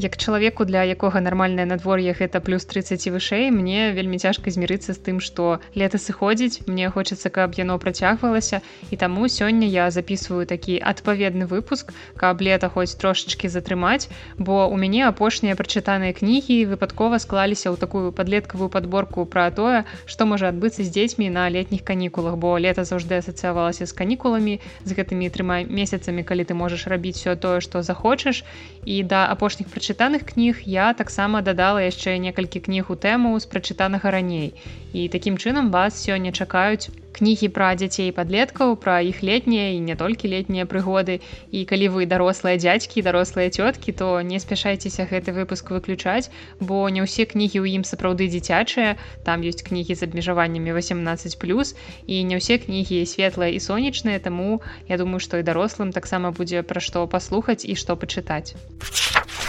як чалавеку для якога нармальнае надвор'е гэта плюс 30 вышэй мне вельмі цяжка змірыцца з тым што лета сыходзіць мне хочацца каб яно працягвалася. І таму сёння я записываю такі адпаведны выпуск каб лета хоць трошачки затрымаць бо у мяне апошнія прачытаныя кнігі выпадкова склаліся ў такую падлеткавую подборку пра тое што можа адбыцца з дзецьмі на летніх канікулах бо лета заўжды асацыявалася з канікуламі з гэтымі трыма месяцамі калі ты можаш рабіць все тое што захочаш. І да апошніх прачы прачытаных кніг я таксама дадала яшчэ некалькі кніг у тэму з прачытанага раней. І такім чынам вас сёння чакаюць кнігі пра дзяцей падлеткаў, пра іх летнія і не толькі летнія прыгоды. І калі вы дарослыя дзядзькі, дарослыя цёткі, то не спяшайцеся гэты выпуск выключаць, бо не ўсе кнігі ў ім сапраўды дзіцячыя. Там ёсць кнігі з абмежаваннямі 18 плюс і не ўсе кнігі светлыя і сонечныя, таму я думаю, што і дарослым таксама будзе пра што паслухаць і што пачытаць.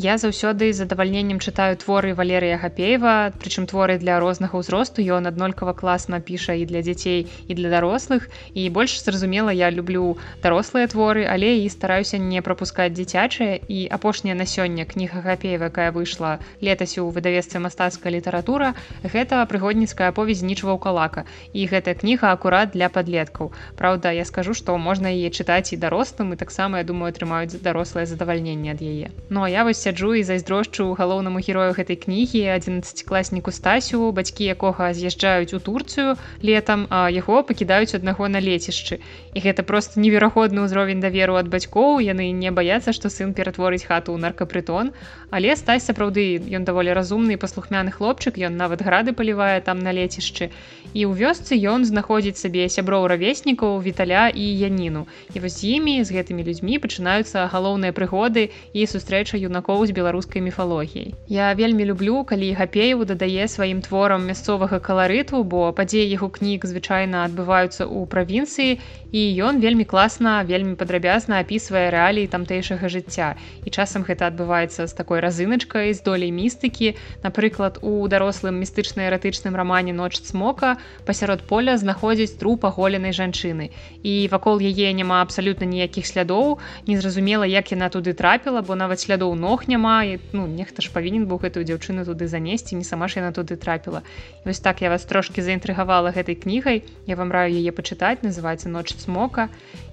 Я заўсёды з задавальненнем чытаю творы валерыя гапеева прычым творы для рознага ўзросту. Ён аднолькава класна піша і для дзяцей і для дарослых. І больш зразумела я люблю дарослыя творы але і стараюся не прапускаць дзіцячыя. І апошняя на сёння кніга гапеева якая выйшла летась у выдавецтве мастацкая літаратура гэта прыгодніцкая аповедь нічва калака і гэтая кніга акурат для падлеткаў. Праўда я скажу што можна яе чытаць і дарослым і таксама я думаю атрымаюць дарослае задавальненне ад яе. Ну а я вось сяджу і зайздрошчу галоўнаму герою гэтай кнігі 11класніку стасю бацькі якога з'язджаюць у турцыю летам а яго пакідаюць аднаго на лецішчы. І гэта просто неверагодны ўзровень даверу ад бацькоў яны не баяцца што сын ператворыць хату ў наркапрытон. Але стась сапраўды ён даволі разумны паслухмяны хлопчык ён нават грады палівае там на лецішчы. І ў вёсцы ён знаходзіць сабе сяброў равеснікаў віталя і яніну. І вось з імі з гэтымі людзьмі пачынаюцца галоўныя прыгоды і сустрэча юнакоў з беларускай міфалогіяй. Я вельмі люблю, калі гапееву дадае сваім творам мясцовага каларыту, бо падзеі яго кніг звычайна адбываюцца ў правінцыі і ён вельмі класна, вельмі падрабязна апісвае рэаліі тамтэйшага жыцця. І часам гэта адбываецца з такой разыначкай з долей містыкі. Напрыклад, у дарослым містычна-эратычным рамане ноч цмока пасярод поля знаходзіць труп аголенай жанчыны. І вакол яе няма абсалютна ніякіх слядоў, незразумела, як яна туды трапіла, бо нават слядоў ног няма і ну нехта ж павінен быў гэтую дзяўчыну туды занесці не сама ж яна туды трапіла вось так я вас трошки заінтрыгавала гэтай кнігай я вам раю яе пачытаць называется ноч смока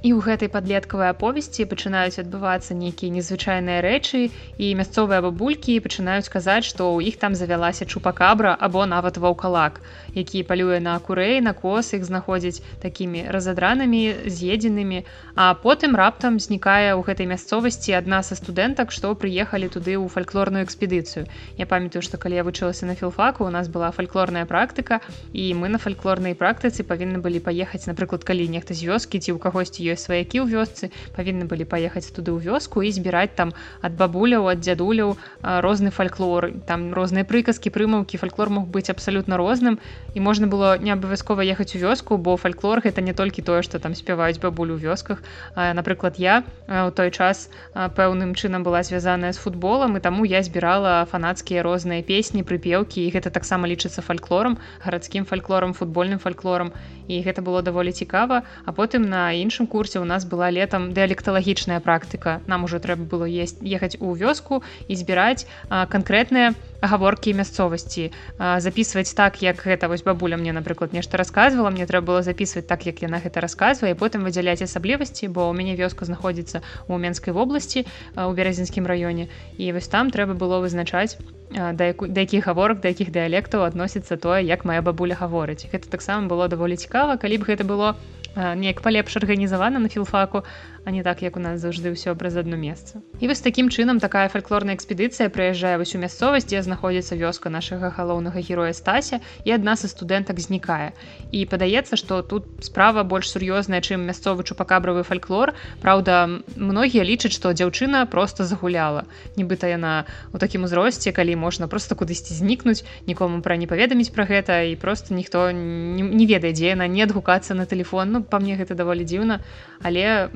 і ў гэтай падлеткавай аповесці пачынаюць адбывацца нейкія незвычайныя рэчы і мясцовыя бабулькі пачынаюць казаць што ў іх там завялася чупакабра або нават ваўкалак які палюе на курэй на кос іх знаходзіць такімі разадранымі з'едзенымі. А потым раптам знікае ў гэтай мясцовасці адна са студэнтак што прыехалі туды ў фальклорную экспедыцыю. Я памятаю што калі я вучылася на філфаку у нас была фальклорная практыка і мы на фальклорнай практыцы павінны былі паехаць напрыклад калі нехта з вёскі ці ў кагосьці ёсць сваякі ў вёсцы павінны былі паехаць туды ў вёску і збіраць там ад бабуляў ад дзядуляў розны фальклор там розныя прыказкі прымаўкі фальклор мог быць абсалютна розным. І можна было не абавязкова ехаць у вёску бо фальклор гэта не толькі тое што там спяваюць бабулю ў вёсках. Напрыклад я у той час пэўным чынам была звязаная з футбол футболам і таму я збірала фанацкія розныя песні прыпеўкі і гэта таксама лічыцца фальклорам гарадскім фальклорам футбольным фальклорам і гэта было даволі цікава а потым на іншым курсе у нас была летом дыялекталагічная практыка нам уже трэба было есть ехаць у вёску і збіраць канкрэтныя гаворкі мясцовасці записывать так як гэта вось бабуля мне напрыклад нешта рассказывала мне трэба было записывать так як яна гэта рассказывае потым выдзяляць асаблівасці бо у мяне вёска знаходзіцца у менскай вобласці у беразінскім раёне і вось там трэба было вызначаць да якіх гаворак да якіх дыялектаў адносіцца тое як моя бабуля гаворыць гэта таксама было даволі цікава калі б гэта было неяк палепш арганізавана на філфаку а не так як у нас заўжды ўсё праз одно месца. І вось такім чынам такая фальклорная экспедыцыя прыязджае вось у мясцовасць дзе знаходзіцца вёска нашага галоўнага героя стася і адна са студэнтак знікае. І падаецца што тут справа больш сур'ёзная чым мясцовы чупакабравы фальклор. Праўда многія лічаць што дзяўчына просто загуляла. Нібыта яна у такім узросце калі можна просто кудысьці знікнуць нікому пра не паведаміць пра гэта і просто ніхто не, ведае дзе яна не адгукацца на телефон ну па мне гэта даволі дзіўна. Але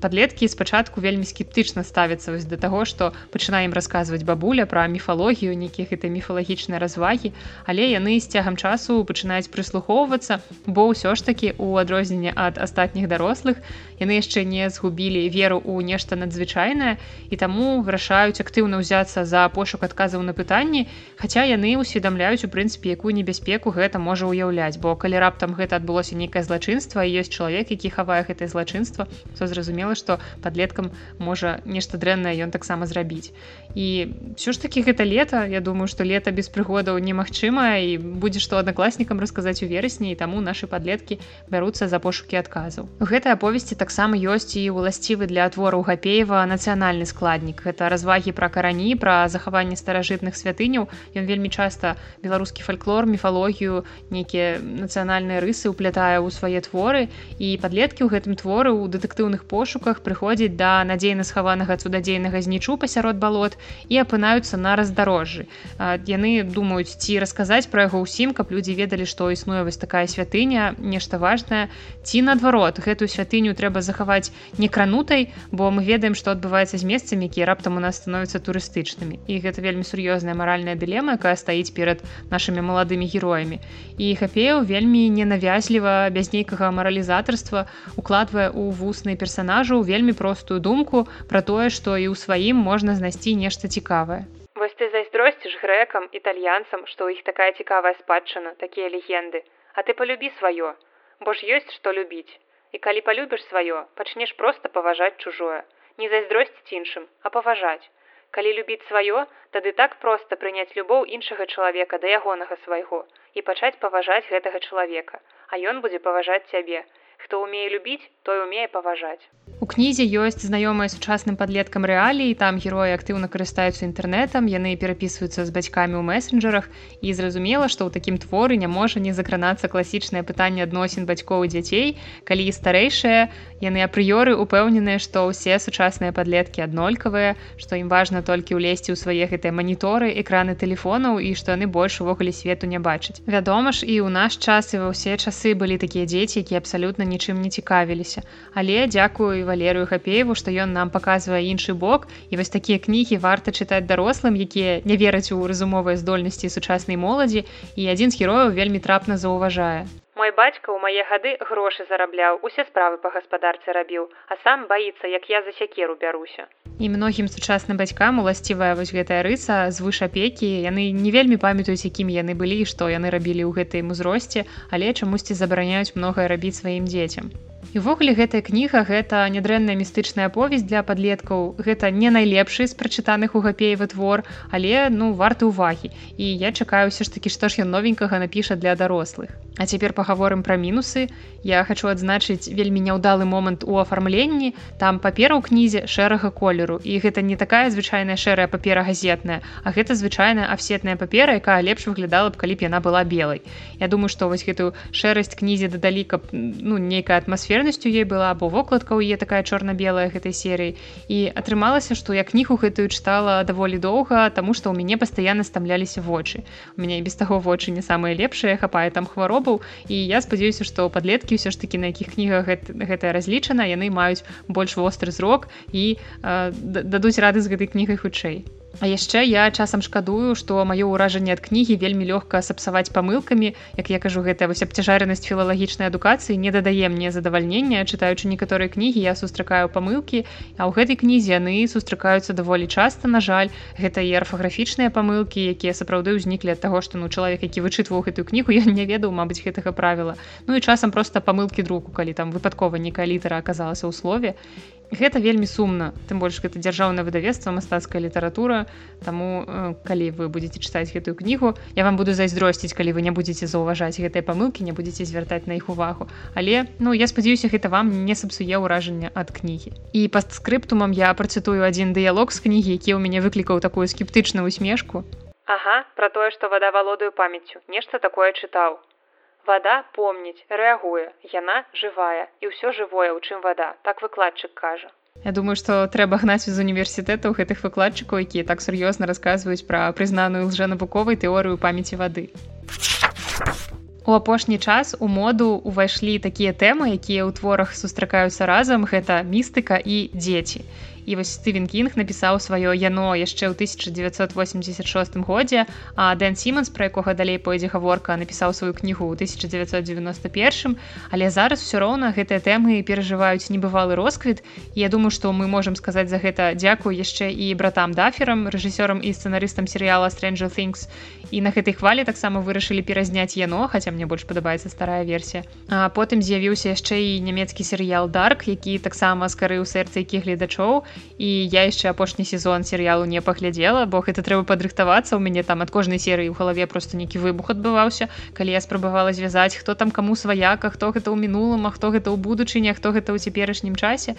падлеткі спачатку вельмі скептычна ставяцца вось да таго што пачынаем расказваць бабуля пра міфалогію нейкіх гэта міфалагічныя развагі але яны з цягам часу пачынаюць прыслухоўвацца бо ўсё ж такі у адрозненне ад астатніх дарослых яны яшчэ не згубілі веру ў нешта надзвычайнае і таму вырашаюць актыўна ўзяцца за пошук адказаў на пытанні хаця яны ўсведамляюць у прынцыпе якую небяспеку гэта можа ўяўляць. Бо калі раптам гэта адбылося нейкае злачынства ёсць чалавек які хавае гэтае злачынства то зразумела што падлеткам можа нешта дрэннае ён таксама зрабіць і все ж таки гэта лета я думаю что лета без прыгодаў немагчыма і будзе што аднакласнікам расказаць у верасні і таму нашы падлеткі бяруцца за пошукі адказаў гэтай аповесці таксама ёсць і уласцівы для твораў гапеева нацыянальны складнік гэта развагі пра карані пра захаванне старажытных святыняў. Ён вельмі часта беларускі фальклор міфалогію нейкія нацыянальныя рысы уплятае ў свае творы. І падлеткі ў гэтым творы ў дэтэктыўных пошуках прыходзяць да надзейна схаванага цудадзейнага знічу пасярод балот і апынаюцца на раздарожжы. Яны думаюць ці расказаць пра яго ўсім каб людзі ведалі што існуе вось такая святыня нешта важнае ці наадварот гэтую святыню трэба захаваць не кранутай бо мы ведаем што адбываецца з месцамі якія раптам у нас становяцца турыстычнымі. І гэта вельмі сур'ёзная маральная дылема якая стаіць перад нашымі маладымі героямі. І хапеў вельмі ненавязліва без нейкага маралізатарства укладвае ў вусны персонажу вельмі простую думку пра тое што і ў сваім можна знайсці нешта цікавае. Вось ты зайздросціш грэкам італьянцам што ў іх такая цікавая спадчына такія легенды. А ты полюбі сваё бо ж ёсць што любіць. І калі полюбіш сваё пачнеш просто паважаць чужое. Не зайздросціць іншым а паважаць. Калі любіць сваё тады так проста прыняць любоў іншага чалавека да ягонага свайго і пачаць паважаць гэтага чалавека. А ён будзе паважаць цябе хто умее любіць той умее паважаць У кнізе ёсць знаёмыя сучасным падлеткам рэалій там героі актыўна карыстаюцца інтэрнэтам яны перапісваюцца з бацькамі ў месенджерах і зразумела што ў такім творы не можа не закранацца класічнае пытанне адносін бацькоў і дзяцей калі старэйшыя яны апрыёры упэўненыя што ўсе сучасныя падлеткі аднолькавыя што ім важна толькі ўлезці ў свае гэтыя маніторы экраны тэлефонаў і што яны больш увогуле свету не бачаць. Вядома ж і ў наш час і ва ўсе часы былі такія дзеці якія абсалютна нічым не цікавіліся. Але дзякую валерыю хапееву што ён нам паказвае іншы бок і вось такія кнігі варта чытаць дарослым якія не вераць у разумовыя здольнасці сучаснай моладзі і адзін з герояў вельмі трапна заўважае мой бацька ў мае гады грошы зарабляў усе справы па гаспадарцы рабіў а сам баіцца як я за сякеру бяруся. І многім сучасным бацькам уласцівая вось гэтая рыса звыш апекі. Яны не вельмі памятаюць якімі яны былі што яны рабілі ў гэтым узросце але чамусьці забараняюць многае рабіць сваім дзецям Івогуле гэтая кніга гэта нядрэнная містычная повесць для падлеткаў. Гэта не найлепшы з прачытаных у гапеевы твор але ну варты ўвагі. І я чакаю ўсё ж такі што ж ён новенькага напіша для дарослых. А цяпер пагаворым пра мінусы. Я хочу адзначыць вельмі няўдалы момант у афармленні. Там папера ў кнізе шэрага колеру. І гэта не такая звычайная шэрая папера газетная а гэта звычайная афсетная папера якая лепш выглядала б калі б яна была белай. Я думаю што вось гэтую шэрасць кнізе дадалі каб ну нейкая атмасфернасцю ей была бо вокладка ў е такая чорна-белая гэтай серыі. І атрымалася што я кнігу гэтую чытала даволі доўга таму што ў мяне пастаянна стамляліся вочы. У мяне і без таго вочы не самыя лепшыя хапае там хвароб спробаў і я спадзяюся што падлеткі ўсё ж такі на якіх кнігах гэтая разлічана яны маюць больш востры зрок і э, дадуць рады з гэтай кнігай хутчэй А яшчэ я часам шкадую, што маё ўражанне ад кнігі вельмі лёгка сапсаваць памылкамі, як я кажу гэта вось абцяжарнасць філалагічнай адукацыі не дадае мне задавальнення, чытаючы некаторыя кнігі я сустракаю памылкі, а ў гэтай кнізе яны сустракаюцца даволі часта на жаль. Гэта і арфаграфічныя памылкі, якія сапраўды ўзніклі ад таго, што ну чалавек, які вычытваў гэтую кнігу, я не ведаў, мабыць гэтага правіла. Ну і часам проста памылкі друку, калі там выпадкова некая літара аказалася ў слове гэта вельмі сумна тым больш гэта дзяржаўнае выдавецтва мастацкая літаратура Таму э, калі вы будете чытаць гэтую кнігу я вам буду зайздросціць калі вы не будете заўважаць гэтыя памылкі не будете звяртаць на іх увагу. Але ну я спадзяюся гэта вам не сапсуе ўражання ад кнігі. І пастскрыптумам я працытую адзін дыялог з кнігі які ў мяне выклікаў такую скептычную усмешку. Ага пра тое што вада валодаю памяццю нешта такое чытаў Вада помніць, рэагуе, яна жывая і ўсё жывое, у чым вада, так выкладчык кажа. Я думаю, што трэба гнаць з універсітэтаў гэтых выкладчыкаў, якія так сур'ёзна расказваюць пра прызнаную лжэнавуковай тэорыю памяці вады. У апошні час у моду ўвайшлі такія тэмы, якія ў творах сустракаюцца разам, гэта містыка і дзеці і вось Стывен Кінг напісаў сваё яно яшчэ ў 1986 годзе а Дэн Сіманс пра якога далей пойдзе гаворка напісаў сваю кнігу ў 1991 але зараз все роўна гэтыя тэмы перажываюць небывалы росквіт я думаю што мы можемм сказаць за гэта дзякую яшчэ і братам даферам рэжысёрам і сцэнарыстам серыяла Stranger things і на гэтай хвалі таксама вырашылі перазняць яно хаця мне больш падабаецца старая версія. А потым з'явіўся яшчэ і нямецкі серыял дарк які таксама скарыў сэрца якіх гледачоў і я яшчэ апошні сезон серыялу не паглядзела бо гэта трэба падрыхтавацца у мяне там ад кожнай серыі ў галаве просто нейкі выбух адбываўся калі я спрабавала звязаць хто там каму сваяка хто гэта ў мінулым а хто гэта ў будучыні хто гэта ў цяперашнім часе.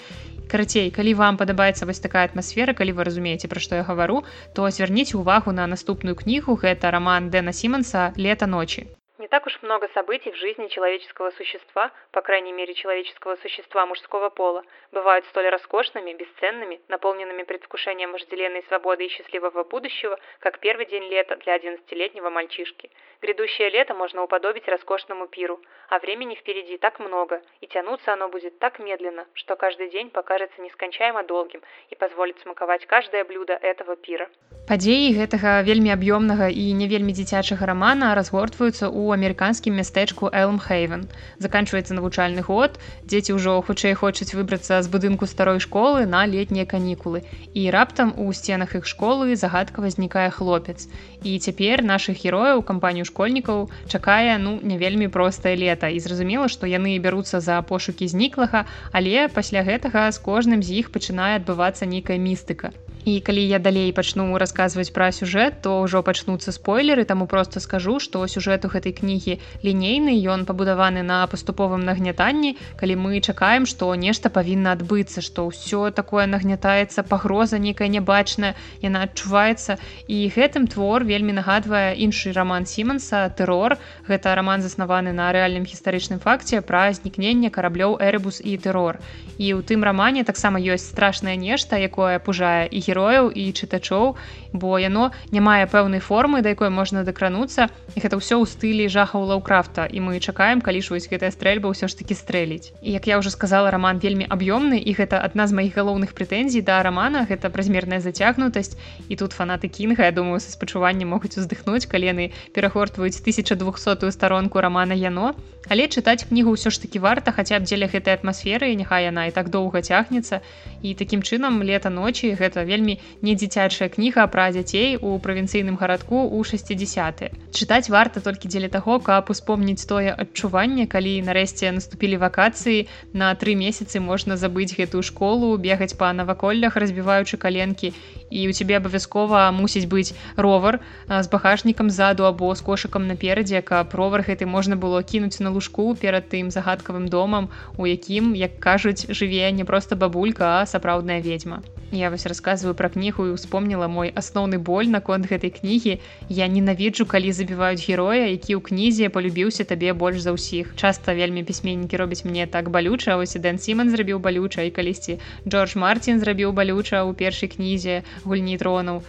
Карацей калі вам падабаецца вось такая атмасфера калі вы разумееце пра што я гавару то звярніце увагу на наступную кнігу гэта роман дэна симонса лета ночи Не так уж много событий в жизни человеческого существа, по крайней мере человеческого существа мужского пола, бывают столь роскошными, бесценными, наполненными предвкушением вожделенной свободы и счастливого будущего, как первый день лета для 11-летнего мальчишки. Грядущее лето можно уподобить роскошному пиру, а времени впереди так много, и тянуться оно будет так медленно, что каждый день покажется нескончаемо долгим и позволит смаковать каждое блюдо этого пира. Падзеі гэтага вельмі аб'ёмнага і не вельмі дзіцячага рамана разгортваюцца ў Амерыканскім мястэчку Элмхейвен. Заканчваецца навучальны год, дзеці ўжо хутчэй хочуць выбрацца з будынку старой школы на летнія канікулы. І раптам у сценах іх школы загадка знікае хлопец. І цяпер нашых герояў кампанію школьнікаў чакае ну не вельмі простае лета і зразумела, што яны бяруцца за пошукі зніклага, але пасля гэтага з кожным з іх пачынае адбывацца нейкая містыка і калі я далей пачну расказваць пра сюжэт то ўжо пачнуцца спойлеры таму просто скажу што сюжэт у гэтай кнігі лінейны ён пабудаваны на паступовым нагнятанні калі мы чакаем што нешта павінна адбыцца што ўсё такое нагнятаецца пагроза нейкая нябачная яна адчуваецца. І гэтым твор вельмі нагадвае іншы роман симонса тэрор гэта роман заснаваны на рэальным гістарычным факце пра знікнення караблёў эребус і тэрор і ў тым рамане таксама ёсць страшнае нешта якое пужае і героя герояў і чытачоў бо яно не мае пэўнай формы да якой можна дакрануцца і гэта ўсё ў стылі жахаў лаўкрафта і мы чакаем калі ж вось гэтая стрэльба ўсё ж таки стрэліць. І як я уже сказала роман вельмі аб'ёмны і гэта адна з маіх галоўных прэтэнзій да рамана гэта празмерная зацягнутасць. І тут фанаты кінга я думаю са спачуваннем могуць уздыхнуць калены перагортваюць 1200 старонку романа яно але чытаць кнігу ўсё ж таки варта хаця б дзеля гэтай атмасферы няхай яна і так доўга цягнецца. І такім чынам лета ночі гэта вельмі не дзіцячая кніга пра дзяцей у правінцыйным гарадку ў 60 чытаць варта толькі дзеля таго каб успомніць тое адчуванне калі нарэшце наступілі вакацыі на тры месяцы можна забыць гэтую школу бегаць па наваколлях разбіваючы каленкі і у цябе абавязкова мусіць быць ровар з багажнікам ззаду або з кошыкам наперадзе каб ровар гэты можна было кінуць на лужку перад тым загадкавым домам у якім як кажуць жыве не проста бабулька а сапраўдная ведьма. Я вось рассказываю пра кнігу і успомніла мой асноўны боль наконт гэтай кнігі. Я ненавіджу калі забіваюць героя які ў кнізе полюбіўся табе больш за ўсіх. Часта вельмі пісьменнікі робяць мне так балюча ось дэн симон зрабіў балюча і калісьці джордж мартин зрабіў балюча ў першай кнізе гульні тронаў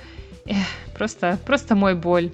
просто просто мой боль.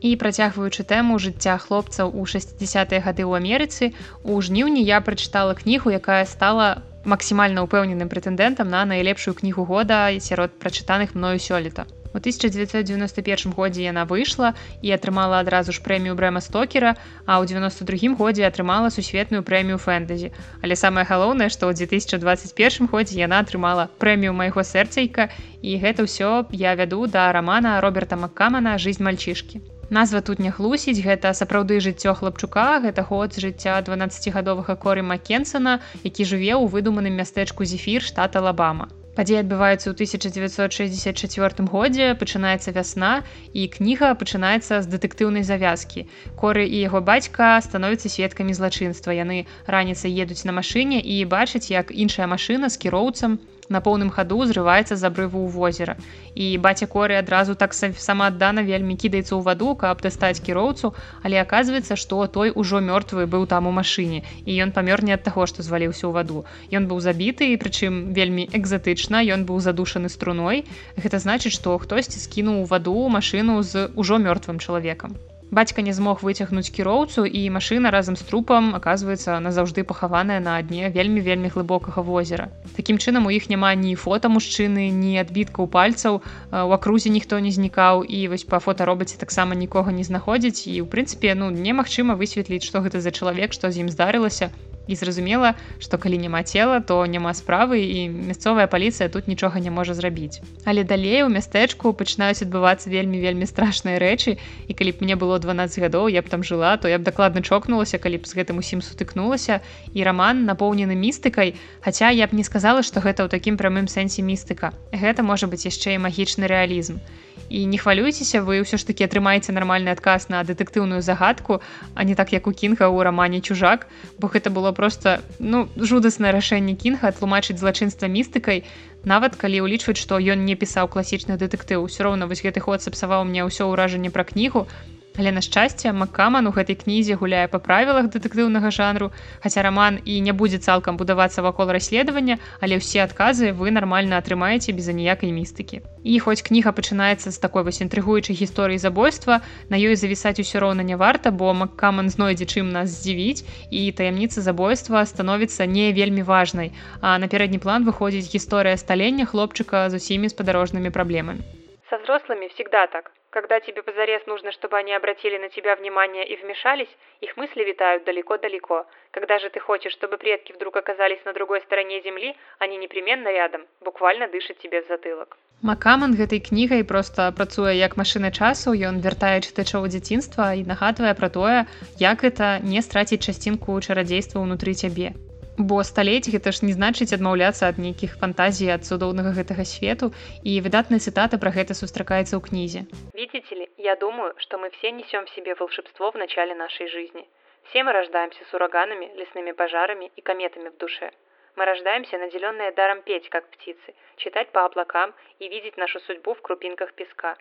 І працягваючы тэму жыцця хлопцаў у 60-е гады ў Амерыцы у жніўні я прачытала кнігу якая стала максімальна ўпэўненым прэтэндэнтам на найлепшую кнігу года сярод прачытаных мною сёлета У 1991 годзе яна выйшла і атрымала адразу ж прэмію брэма стокера, а ў 92 годзе атрымала сусветную прэмію фэнтэзі. Але самае галоўнае, што ў 2021 годзе яна атрымала прэмію майго сэрцайка і гэта ўсё я вяду да рамана Роберта Маккамана жизнь мальчышкі. Назва тут не хлусіць, гэта сапраўды жыццё хлапчука, гэта год жыцця 12гадовага коры Маккенсона, які жыве ў выдуманым мястэчку зефір штата Лабама. Падзеі адбываюцца ў 1964 годзе, пачынаецца вясна і кніга пачынаецца з дэтэктыўнай завязкі. Коры і яго бацька становяцца сведкамі злачынства. Яны раніцай едуць на машыне і бачаць, як іншая машына з кіроўцам на поўным хаду зрываецца з абрыву ў возера. І баця коры адразу так самааддана вельмі кідаецца ў ваду, каб дастаць кіроўцу, але аказваецца, што той ужо мёртвы быў там у машыне і ён памёр не ад таго, што зваліўся ў ваду. Ён быў забіты, прычым вельмі экзатычна, ён быў задушаны струной. Гэта значыць, што хтосьці скінуў ваду машыну з ужо мёртвым чалавекам бацька не змог выцягнуць кіроўцу і машына разам з трупам аказваецца назаўжды пахаваная на дне вельмі вельмі глыбокага возера. Такім чынам у іх няма ні фота мужчыны ні адбіткаў пальцаў у акрузе ніхто не знікаў і вось па фотаробаце таксама нікога не знаходзіць. І ў прынцыпе ну немагчыма высветліць што гэта за чалавек што з ім здарылася і зразумела што калі няма цела то няма справы і мясцовая паліцыя тут нічога не можа зрабіць. Але далей у мястэчку пачынаюць адбывацца вельмі вельмі страшныя рэчы і калі б мне было 12 гадоў я б там жыла то я б дакладна чокнулася калі б з гэтым усім сутыкнулася. І раман напоўнены містыкай хаця я б не сказала што гэта ў такім прамым сэнсе містыка. Гэта можа быць яшчэ і магічны рэалізм. і не хвалюйцеся вы ўсё ж таки атрымаеце нармальны адказ на дэтэктыўную загадку а не так як у кінга ў рамане чужак бо гэта было просто ну жудаснае рашэнне кінга тлумачыць злачынства містыкай нават калі ўлічваць што ён не пісаў класічны дэтэктыў усё роўна вось гэты ход сапсаваў мне ўсё ўражанне пра кнігу Але на шчасце Маккаман у гэтай кнізе гуляе па правілах дэтэктыўнага жанру, хаця раман і не будзе цалкам будавацца вакол расследавання, але ўсе адказы вы нармальна атрымаеце без аніякай містыкі. І хоць кніга пачынаецца з такой вось інтрыгуючай гісторыі забойства, на ёй завісаць усё роўна не варта, бо Маккаман знойдзе чым нас здзівіць і таямніца забойства становіцца не вельмі важнай. А на пярэдні план выходзіць гісторыя сталення хлопчыка з усімі спадарожнымі праблемамі. Со взрослыми всегда так. Когда тебе позарез нужно, чтобы они обратили на тебя внимание и вмешались, их мысли витают далеко-далеко. Когда же ты хочешь, чтобы предки вдруг оказались на другой стороне земли, они непременно рядом, буквально дышат тебе в затылок. Макаман гэтай кнігай проста працуе як машына часу, ён вяртае чытачоў дзяцінства і нагадвае пра тое, як гэта не страціць часцінку чарадзейства ўнутры цябе бо сталеть гэта ж не значыць адмаўляцца ад нейкіх фантазій ад цудоўнага гэтага свету і выдатная цытата пра гэта сустракаецца ў кнізе видите ли я думаю что мы все несем в себе волшебство в начале нашей жизни все мы рождаемся с ураганами лесными пожарами и кометами в душе мы рождаемся наделенные даром петь как птицы читать по облакам и видеть нашу судьбу в крупинках песка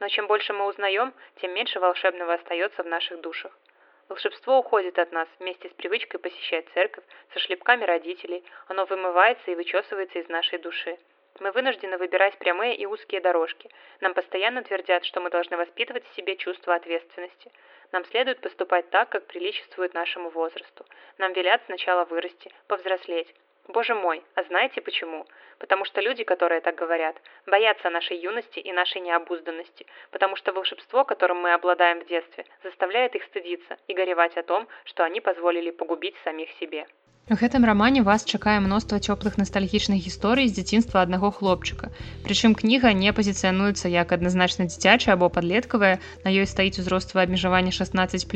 но чем больше мы узнаем тем меньше волшебного остается в наших душах Волшебство уходит от нас вместе с привычкой посещать церковь, со шлепками родителей, оно вымывается и вычесывается из нашей души. Мы вынуждены выбирать прямые и узкие дорожки. Нам постоянно твердят, что мы должны воспитывать в себе чувство ответственности. Нам следует поступать так, как приличествует нашему возрасту. Нам велят сначала вырасти, повзрослеть. Боже мой, а знаете почему? Потому что люди, которые так говорят, боятся нашей юности и нашей необузданности, потому что волшебство, которым мы обладаем в детстве, заставляет их стыдиться и горевать о том, что они позволили погубить самих себе. У гэтым рамане вас чакае мноства цёплых настальгічных гісторый з дзяцінства аднаго хлопчыка. Прычым кніга не пазіцыянуецца як адназначна дзіцячая або падлеткавая, на ёй стаіць узроства абмежавання 16+,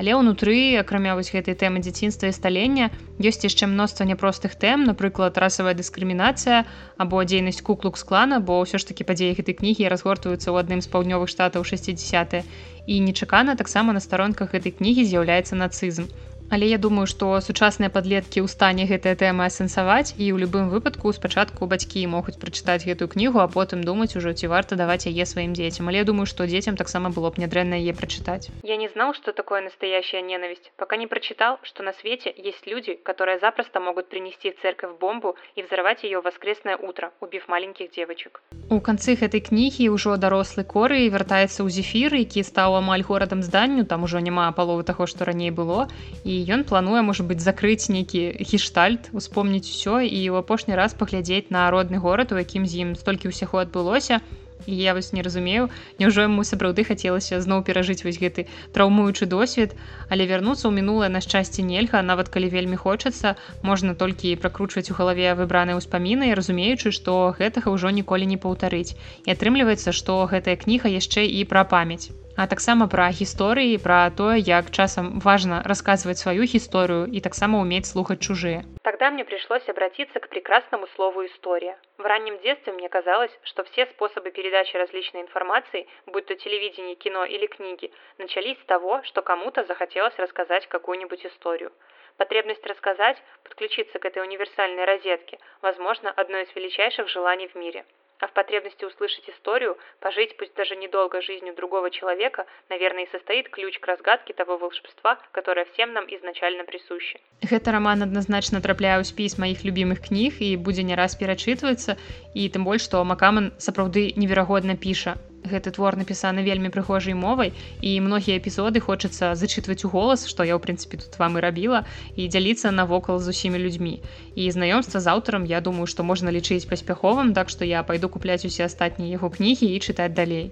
але ўнутры, акрамя вось гэтай тэмы дзяцінства і сталення, ёсць яшчэ мноства няпростых тэм, напрыклад, расавая дыскрымінацыя або дзейнасць куклук склана, бо ўсё ж такі падзеі гэтай кнігі разгортваюцца ў адным з паўднёвых штатаў 60. І нечакана таксама на старонках гэтай кнігі з'яўляецца нацызм. Але я думаю, што сучасныя падлеткі ў стане гэтая тэма асэнсаваць і ў любым выпадку спачатку бацькі могуць прачытаць гэтую кнігу, а потым думаць ужо ці варта даваць яе сваім дзецям. Але я думаю, што дзецям таксама было б нядрэнна яе прачытаць. Я не знал, что такое настоящая ненависть, пока не прочитал, что на свете есть люди, которые запросто могут принести в церковь бомбу и взорвать ее в воскресное утро, убив маленьких девочек. У канцы гэтай кнігі ўжо дарослы коры вяртаецца ў зефір, які стаў амаль горадам зданню, там ужо няма паловы таго, што раней было і ён плануе можа быть закрыць нейкі гештальт успомніць усё і ў апошні раз паглядзець на родны горад у якім з ім столькі ўсяго адбылося. І я вось не разумею няўжо яму сапраўды хацелася зноў перажыць вось гэты траўмуючы досвед але вярнуцца ў мінулае на шчасце нельга нават калі вельмі хочацца. Можна толькі пракручваць у галаве выбраныя ўспаміны разумеючы што гэтага ўжо ніколі не паўтарыць. І атрымліваецца што гэтая кніга яшчэ і пра памяць а таксама пра гісторыі пра тое як часам важна расказваць сваю гісторыю і таксама уметь слухаць чужыя тогда мне пришлось обратиться к прекрасному слову история в раннем детстве мне казалось что все способы передачи различной информации будь то телевидение кино или книги начались с того что кому-то захотелось рассказать какую-нибудь историю потребность рассказать подключиться к этой универсальной розетке возможно одно из величайших желаний в мире А в потребности услышать историю, пожить пусть даже недолго жизнью другого человека, наверное, и состоит ключ к разгадке того волшебства, которое всем нам изначально присуще. Гэта роман однозначно трапляе ў спіс маіх любимых кніг і будзе не раз перачытваецца і тым больш што макаман сапраўды неверагодна піша гэты твор напісаны вельмі прыгожай мовай і многія эпізоды хочацца зачытваць у голас што я ў прынцыпе тут вам і рабіла і дзяліцца навокал з усімі людзьмі. І знаёмства з аўтарам я думаю што можна лічыць паспяховым так што я пайду купляць усе астатнія яго кнігі і чытаць далей.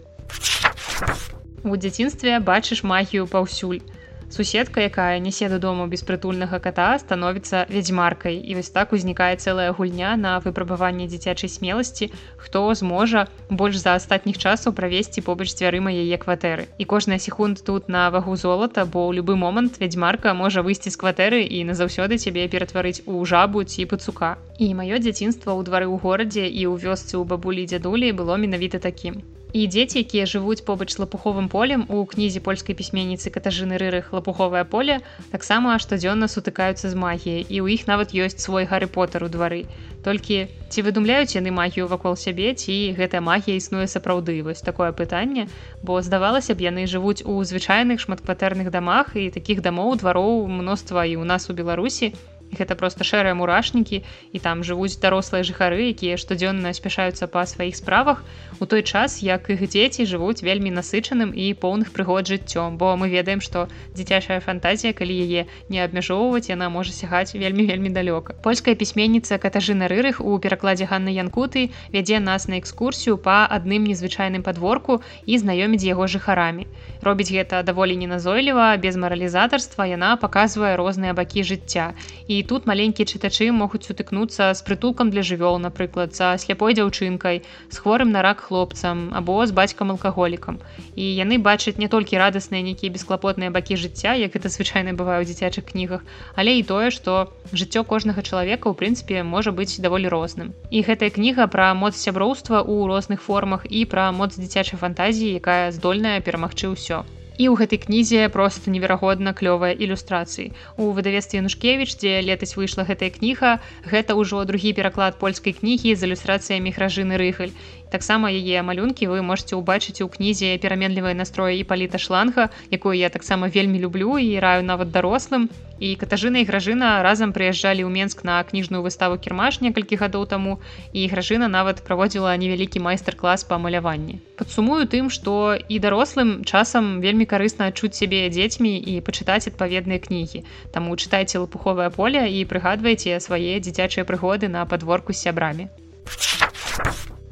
У дзяцінстве бачыш магію паўсюль суседка якая нясе дадому беспрытульнага кота становіцца вядзьмаркай. І вось так узнікае цэлая гульня на выпрабаванне дзіцячай смеласці хто зможа больш за астатніх часаў правесці побач дзвярыма яе кватэры. І кожная секунд тут на вагу золата бо ў любы момант вядзьмарка можа выйсці з кватэры і назаўсёды цябе ператварыць у жабу ці пацука і маё дзяцінства ў двары ў горадзе і ў вёсцы ў бабулі дзядулі было менавіта такім і дзеці якія жывуць побач лапуховым полем у кнізе польскай пісьменніцы катажыны рырых лапуховае поле таксама штодзённа сутыкаюцца з магіяй і ў іх нават ёсць свой гары потар у двары. Толькі ці выдумляюць яны магію вакол сябе ці гэтая магія існуе сапраўды? Вось такое пытанне. Бо здавалася б яны жывуць у звычайных шматкватэрных дамах і такіх дамоў двароў мноства і ў нас у беларусі гэта просто шэрыя мурашнікі і там жывуць дарослыя жыхары якія штодзённа спяшаюцца па сваіх справах у той час як іх дзеці жывуць вельмі насычаным і поўных прыгод жыццём. Бо мы ведаем што дзіцячая фантазія калі яе не абмяжоўваць яна можа сягаць вельмі вельмі далёка. Польская пісьменніца катажына рырых у перакладзе Ганны янкуты вядзе нас на экскурсію па адным незвычайным падворку і знаёміць яго жыхарамі. Робіць гэта даволі неназойліва без маралізатарства яна паказвае розныя бакі жыцця. І тут маленькія чытачы могуць сутыкнуцца з прытулкам для жывёл напрыклад за сляпой дзяўчынкай з хворым на рак хлопцам або з бацькам алкаголікам. І яны бачаць не толькі радасныя нейкія бесклапотныя бакі жыцця як это звычайна бывае ў дзіцячых кнігах але і тое што жыццё кожнага чалавека ў прынцыпе можа быць даволі розным. І гэтая кніга пра моц сяброўства ў розных формах і пра моц дзіцячай фантазіі якая здольная перамагчы ўсё. І ў гэтай кнізе просто неверагодна клёвая ілюстрацыі. У выдавецтве нушкевич дзе летась выйшла гэтая кніга гэта ўжо другі пераклад польскай кнігі з ілюстрацыямі хражыны рыхаль таксама яе малюнкі вы можете ўбачыць у кнізе пераменлівыя настроі і паліта шланга якую я таксама вельмі люблю і раю нават дарослым і катажына і гражына разам прыязджалі ў менск на кніжную выставу кірмаш некалькі гадоў таму і гражына нават праводзіла невялікі майстар-клас па маляванні падсумую тым што і дарослым часам вельмі карысна адчуць сябе дзецьмі і пачытаць адпаведныя кнігі. Таму чытайце лапуховае поле і прыгадвайце свае дзіцячыя прыгоды на падворку з сябрамі.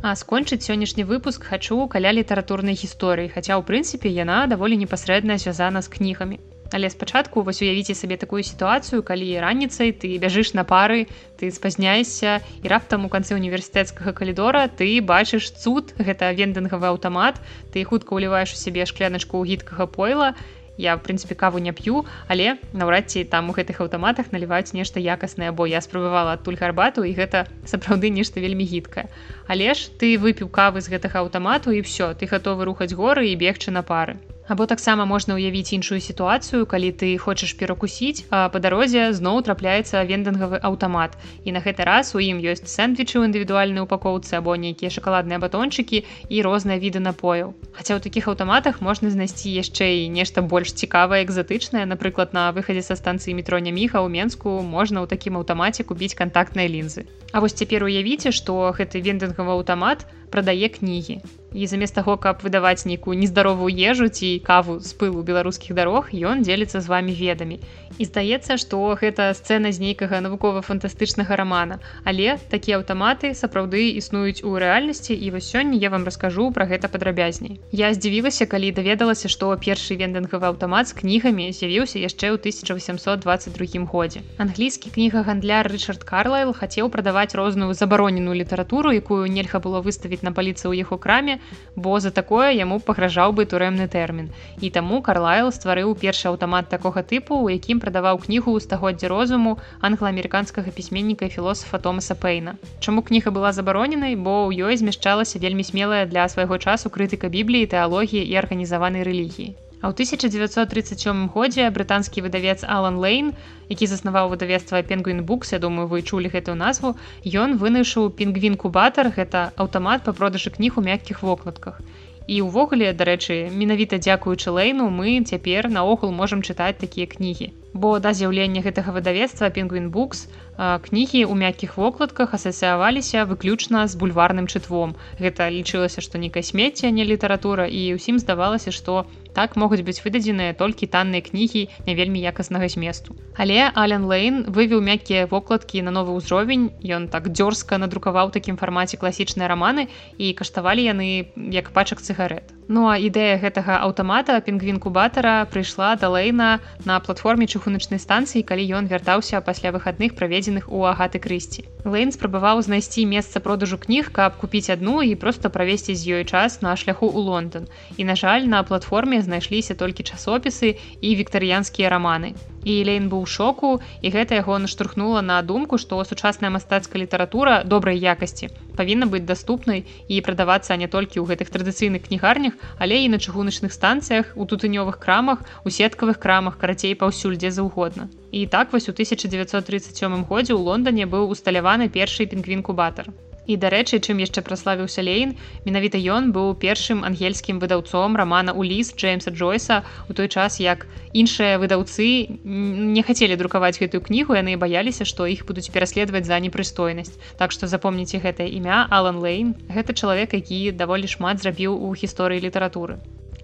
А скончыць сённяшні выпуск хачу каля літаратурнай гісторыі, хаця ў прынцыпе яна даволі непасрэдна звязана з кнігамі. Але спачатку вось уявіце сабе такую сітуацыю, калі раніцай ты бяжыш на пары, ты спазняешся і раптам у канцы універсітэцкага калідора ты бачыш цуд, гэта вендынгавы аўтамат, ты хутка ўліваеш у сябе шкляначку гідкага пойла. Я в прынцыпе каву не п'ю, але наўрад ці там у гэтых аўтаматах наліваюць нешта якаснае, бо я спрабавала адтуль гарбату і гэта сапраўды нешта вельмі гідкае. Але ж ты выпіў кавы з гэтага аўтамату і ўсё, ты гатовы рухаць горы і бегчы на пары або таксама можна ўявіць іншую сітуацыю калі ты хочаш перакусіць а па дарозе зноў трапляецца вендынгавы аўтамат. І на гэты раз у ім ёсць сэндвічы ў індывідуальнай упакоўцы або нейкія шакаладныя батончыкі і розныя віды напояў. Хаця ў такіх аўтаматах можна знайсці яшчэ і нешта больш цікавае экзатычнае. Напрыклад на выхадзе са станцыі метро няміха ў менску можна ў такім аўтамаце купіць кантактныя лінзы. А вось цяпер уявіце што гэты вендынгавы аўтамат прадае кнігі і замест таго каб выдаваць нейкую нездаровую ежу ці каву з пылу беларускіх дарог ён дзеліцца з вами ведамі і здаецца што гэта сцэна з нейкага навукова-фантастычнага рамана але такія аўтаматы сапраўды існуюць у рэальнасці і вось сёння я вам раскажу про гэта падрабязней. Я здзівілася калі даведалася што першы вендынгавы аўтамат з кнігамі з'явіўся яшчэ ў 1822 годзе. Англійскі кніга гандляр рычард карлайл хацеў прадаваць розную забароненую літаратуру якую нельга было выставіць на паліцы ў яго краме бо за такое яму пагражаў бы турэмны тэрмін. І таму Карлайл стварыў першы аўтамат такога тыпу, у якім прадаваў кнігу ў стагоддзя розуму англа-амерыканскага пісьменніка і філосафа Томаса Пейна. Чаму кніга была забароненай, бо ў ёй змяшчалася вельмі смелая для свайго часу крытыка бібліі, тэалогіі і арганізаванай рэлігіі. А ў 1937 годзе брытанскі выдавец Алан Лейн, які заснаваў выдавецтва Пенгвін Букс, я думаю, вы чулі гэтую назву, ён вынайшаў пінгвін кубатар, гэта аўтамат па продажы кніг у мяккіх вокладках. І ўвогуле, дарэчы, менавіта дзякуючы Лейну мы цяпер наогул можам чытаць такія кнігі. Бо да з'яўлення гэтага выдавецтва пінгвин букс кнігі ў мяккіх вокладках асацыяваліся выключна з бульварным чытвом. Гэта лічылася што некае смецце не літаратура і ўсім здавалася што так могуць быць выдадзеныя толькі танныя кнігі не вельмі якаснага зместу. Але ален лейн вывеў мяккія вокладкі на новы ўзровень. Ён так дзёрзка надрукаваў такім фармаце класічныя раманы і каштавалі яны як пачак цыгарет Ну а ідэя гэтага аўтамата пінгвін кубатара прыйшла да лейна на платформе чыгуначнай станцыі калі ён вяртаўся пасля выхадных праведзеных у агаты крысці. Лэйн спрабаваў знайсці месца продажу кніг, каб купіць адну і проста правесці з ёй час на шляху ў Лондон. І на жаль, на платформе знайшліся толькі часопісы і віктарыянскія раманы і лейн быў шоку і гэта яго наштурхнула на думку што сучасная мастацкая літаратура добрай якасці павінна быць даступнай і прадавацца не толькі ў гэтых традыцыйных кнігарнях але і на чыгуначных станцыях у тутынёвых крамах у сеткавых крамах карацей паўсюль дзе заўгодна. І так вось у 1937 годзе ў лондоне быў усталяваны першы пінгвін-кубатар І дарэчы, чым яшчэ праславіўся Лейн, менавіта ён быў першым ангельскім выдаўцом рамана Уліс Джеймса Джойса у той час, як іншыя выдаўцы не хацелі друкаваць гэтую кнігу, яны баяліся, што іх будуць пераследаваць за непрыстойнасць. Так што запомніце гэтае імя Алан Лейн, гэта чалавек, які даволі шмат зрабіў у гісторыі літаратуры.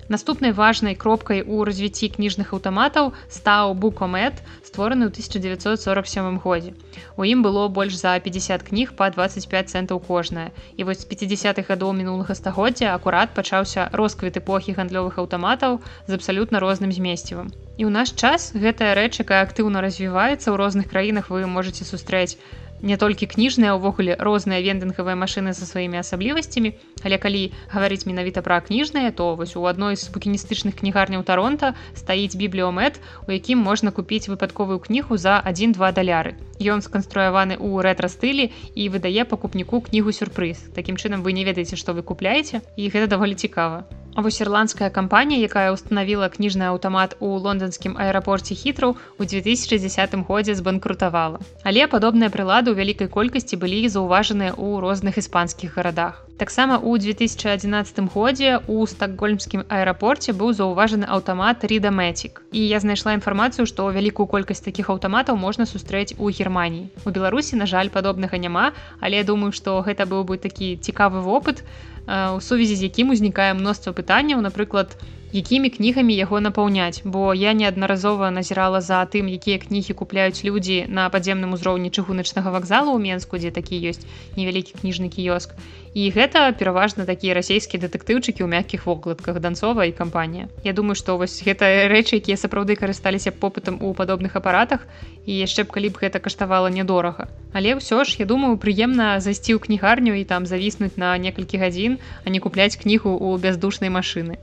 Наступнай важнай кропкай у развіцці кніжных аўтаматаў стаў букомет, створаны ў 1947 годзе. У ім было больш за 50 кніг па 25 цэнтаў кожная. І вось з 50-х гадоў мінулага стагоддзя акурат пачаўся росквіт эпохі гандлёвых аўтаматаў з абсалютна розным змесцівым. І ў наш час гэтая рэч, якая актыўна развіваецца ў розных краінах вы можете сустрэць не толькі кніжныя ўвогуле розныя вендынгавыя машыны са сваімі асаблівасцямі. Але калі гаварыць менавіта пра кніжныя то вось у адной з букіністычных кнігарняў таронта стаіць бібліомет у якім можна купіць выпадковую кнігу за 1-2 даляры. Ён сканструяваны ў рэтра-стылі і выдае пакупніку кнігу сюрпрыз Такім чынам вы не ведаеце што вы купляеце і гэта даволі цікава вось ірландская кампанія якая установіла кніжны аўтамат у лонданскім аэрапорце хітраў у 2010 годзе збанкрутавала. Але падобныя прылады ў вялікай колькасці былі заўважаныя ў розных іспанскіх гарадах. Таксама у 2011 годзе у стакгольмскім аэрапорце быў заўважаны аўтамат ридамэтик і я знайшла інфармацыю што вялікую колькасць такіх аўтаматаў можна сустрэць у германії у беларусі на жаль падобнага няма але я думаю што гэта быў бы такі цікавы вопыт у сувязі з якім узнікае мноства пытанняў напрыклад якімі кнігамі яго напаўняць. Бо я неаднаразова назірала за тым якія кнігі купляюць людзі на падземным узроўні чыгуначнага вакзалу ў менску дзе такі ёсць невялікі кніжны кіёск і гэта пераважна такія расійскія дэтэктыўчыкі ў мяккіх вокладках данцова і кампанія. Я думаю што вось гэта рэчы якія сапраўды карысталіся попытам у падобных апаратах і яшчэ б калі б гэта каштавала нядорага. Але ўсё ж я думаю прыемна зайсці ў кнігарню і там завіснуць на некалькі гадзін а не купляць кнігу ў бяздушнай машыны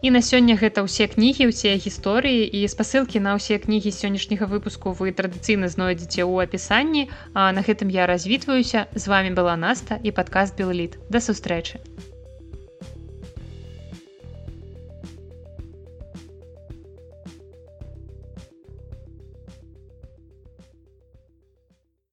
І на сёння гэта ўсе кнігі ўсе гісторыі і спасылкі на ўсе кнігі сённяшняга выпуску вы традыцыйна знойдзеце ў апісанні. А на гэтым я развітваюся. З вами была наста і падкаст белліт да сустрэчы